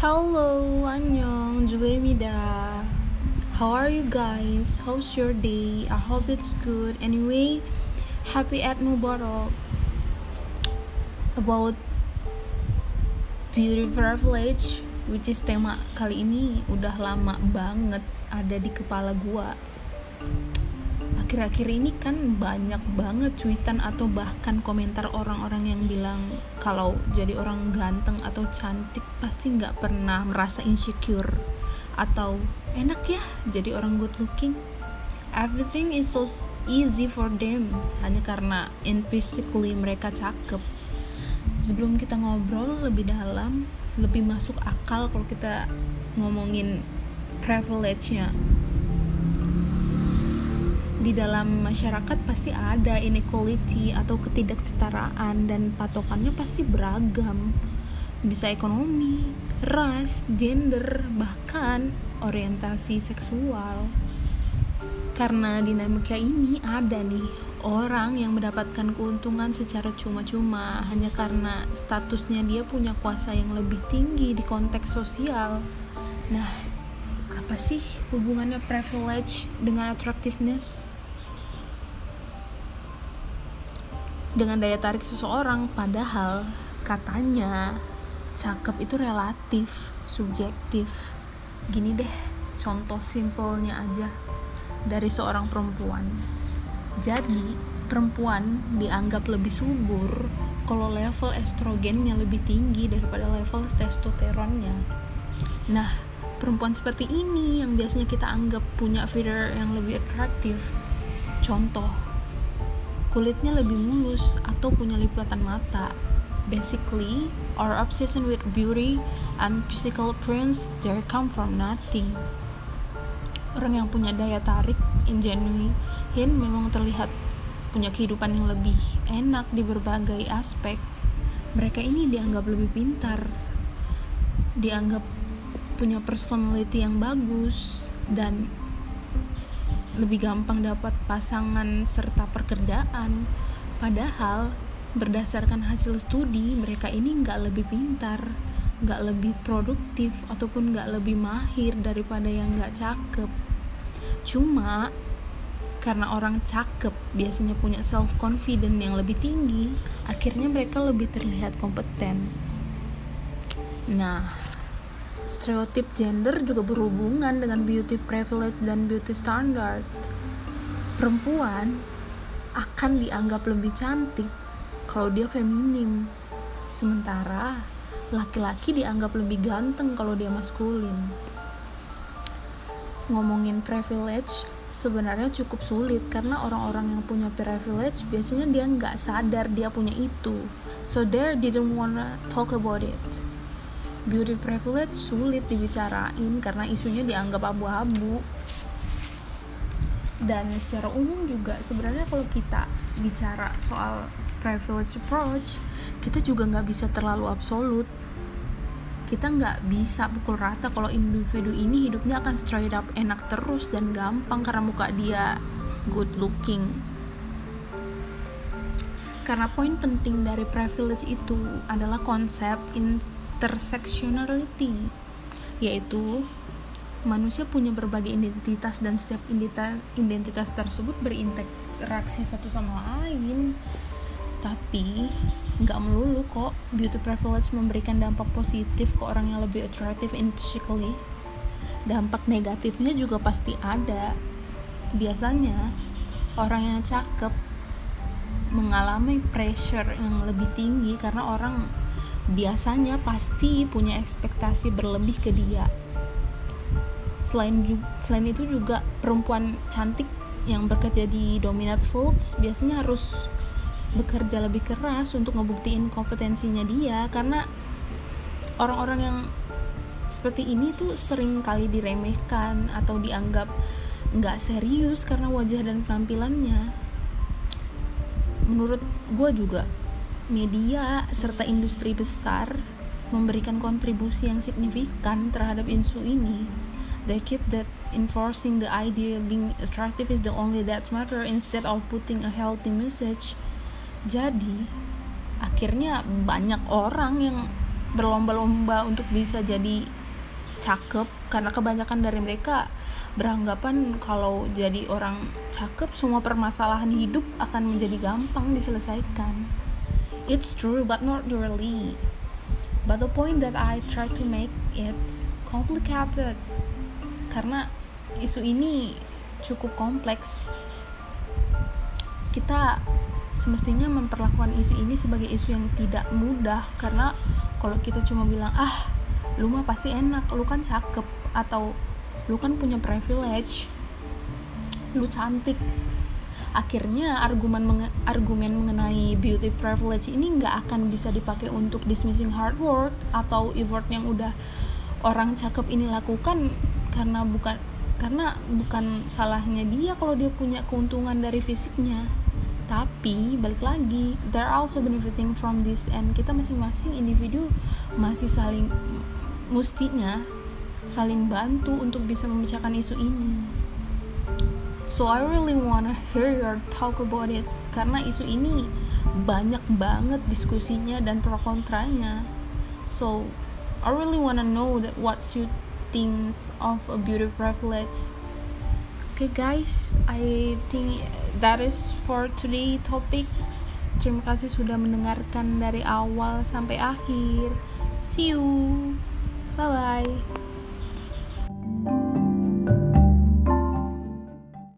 Hello, annyeong, Julemida. How are you guys? How's your day? I hope it's good. Anyway, happy Eid Mubarak. About beauty privilege, which is tema kali ini udah lama banget ada di kepala gua. Akhir-akhir ini kan banyak banget cuitan atau bahkan komentar orang-orang yang bilang kalau jadi orang ganteng atau cantik pasti nggak pernah merasa insecure atau enak ya jadi orang good looking. Everything is so easy for them. Hanya karena in physically mereka cakep. Sebelum kita ngobrol lebih dalam lebih masuk akal kalau kita ngomongin privilege-nya di dalam masyarakat pasti ada inequality atau ketidaksetaraan dan patokannya pasti beragam bisa ekonomi, ras, gender, bahkan orientasi seksual. Karena dinamika ini ada nih orang yang mendapatkan keuntungan secara cuma-cuma hanya karena statusnya dia punya kuasa yang lebih tinggi di konteks sosial. Nah, apa sih hubungannya privilege dengan attractiveness? Dengan daya tarik seseorang, padahal katanya cakep itu relatif, subjektif. Gini deh, contoh simpelnya aja dari seorang perempuan. Jadi, perempuan dianggap lebih subur kalau level estrogennya lebih tinggi daripada level testosteronnya. Nah, perempuan seperti ini yang biasanya kita anggap punya figure yang lebih atraktif. Contoh, kulitnya lebih mulus atau punya lipatan mata. Basically, our obsession with beauty and physical appearance there come from nothing. Orang yang punya daya tarik ingenuine memang terlihat punya kehidupan yang lebih enak di berbagai aspek. Mereka ini dianggap lebih pintar, dianggap punya personality yang bagus dan lebih gampang dapat pasangan serta pekerjaan. Padahal berdasarkan hasil studi mereka ini nggak lebih pintar, nggak lebih produktif ataupun nggak lebih mahir daripada yang nggak cakep. Cuma karena orang cakep biasanya punya self confidence yang lebih tinggi, akhirnya mereka lebih terlihat kompeten. Nah, Stereotip gender juga berhubungan dengan beauty privilege dan beauty standard. Perempuan akan dianggap lebih cantik kalau dia feminim, sementara laki-laki dianggap lebih ganteng kalau dia maskulin. Ngomongin privilege, sebenarnya cukup sulit karena orang-orang yang punya privilege biasanya dia nggak sadar dia punya itu, so they didn't wanna talk about it beauty privilege sulit dibicarain karena isunya dianggap abu-abu. Dan secara umum juga sebenarnya kalau kita bicara soal privilege approach kita juga nggak bisa terlalu absolut. Kita nggak bisa pukul rata kalau individu ini hidupnya akan straight up enak terus dan gampang karena muka dia good looking. Karena poin penting dari privilege itu adalah konsep in intersectionality yaitu manusia punya berbagai identitas dan setiap identitas tersebut berinteraksi satu sama lain. Tapi nggak melulu kok beauty privilege memberikan dampak positif ke orang yang lebih attractive in physically dampak negatifnya juga pasti ada. Biasanya orang yang cakep mengalami pressure yang lebih tinggi karena orang biasanya pasti punya ekspektasi berlebih ke dia. Selain selain itu juga perempuan cantik yang bekerja di dominant fields biasanya harus bekerja lebih keras untuk ngebuktiin kompetensinya dia karena orang-orang yang seperti ini tuh sering kali diremehkan atau dianggap nggak serius karena wajah dan penampilannya menurut gue juga media serta industri besar memberikan kontribusi yang signifikan terhadap isu ini. They keep that enforcing the idea being attractive is the only that matter instead of putting a healthy message. Jadi, akhirnya banyak orang yang berlomba-lomba untuk bisa jadi cakep karena kebanyakan dari mereka beranggapan kalau jadi orang cakep semua permasalahan hidup akan menjadi gampang diselesaikan it's true but not really. But the point that I try to make it's complicated. Karena isu ini cukup kompleks. Kita semestinya memperlakukan isu ini sebagai isu yang tidak mudah. Karena kalau kita cuma bilang ah lu mah pasti enak lu kan cakep atau lu kan punya privilege lu cantik akhirnya argumen menge argumen mengenai beauty privilege ini nggak akan bisa dipakai untuk dismissing hard work atau effort yang udah orang cakep ini lakukan karena bukan karena bukan salahnya dia kalau dia punya keuntungan dari fisiknya. Tapi balik lagi there are also benefiting from this and kita masing-masing individu masih saling mustinya saling bantu untuk bisa memecahkan isu ini so I really wanna hear your talk about it karena isu ini banyak banget diskusinya dan pro kontranya. So I really wanna know that what's your things of a beauty privilege. Okay guys I think that is for today topic. Terima kasih sudah mendengarkan dari awal sampai akhir. See you. Bye bye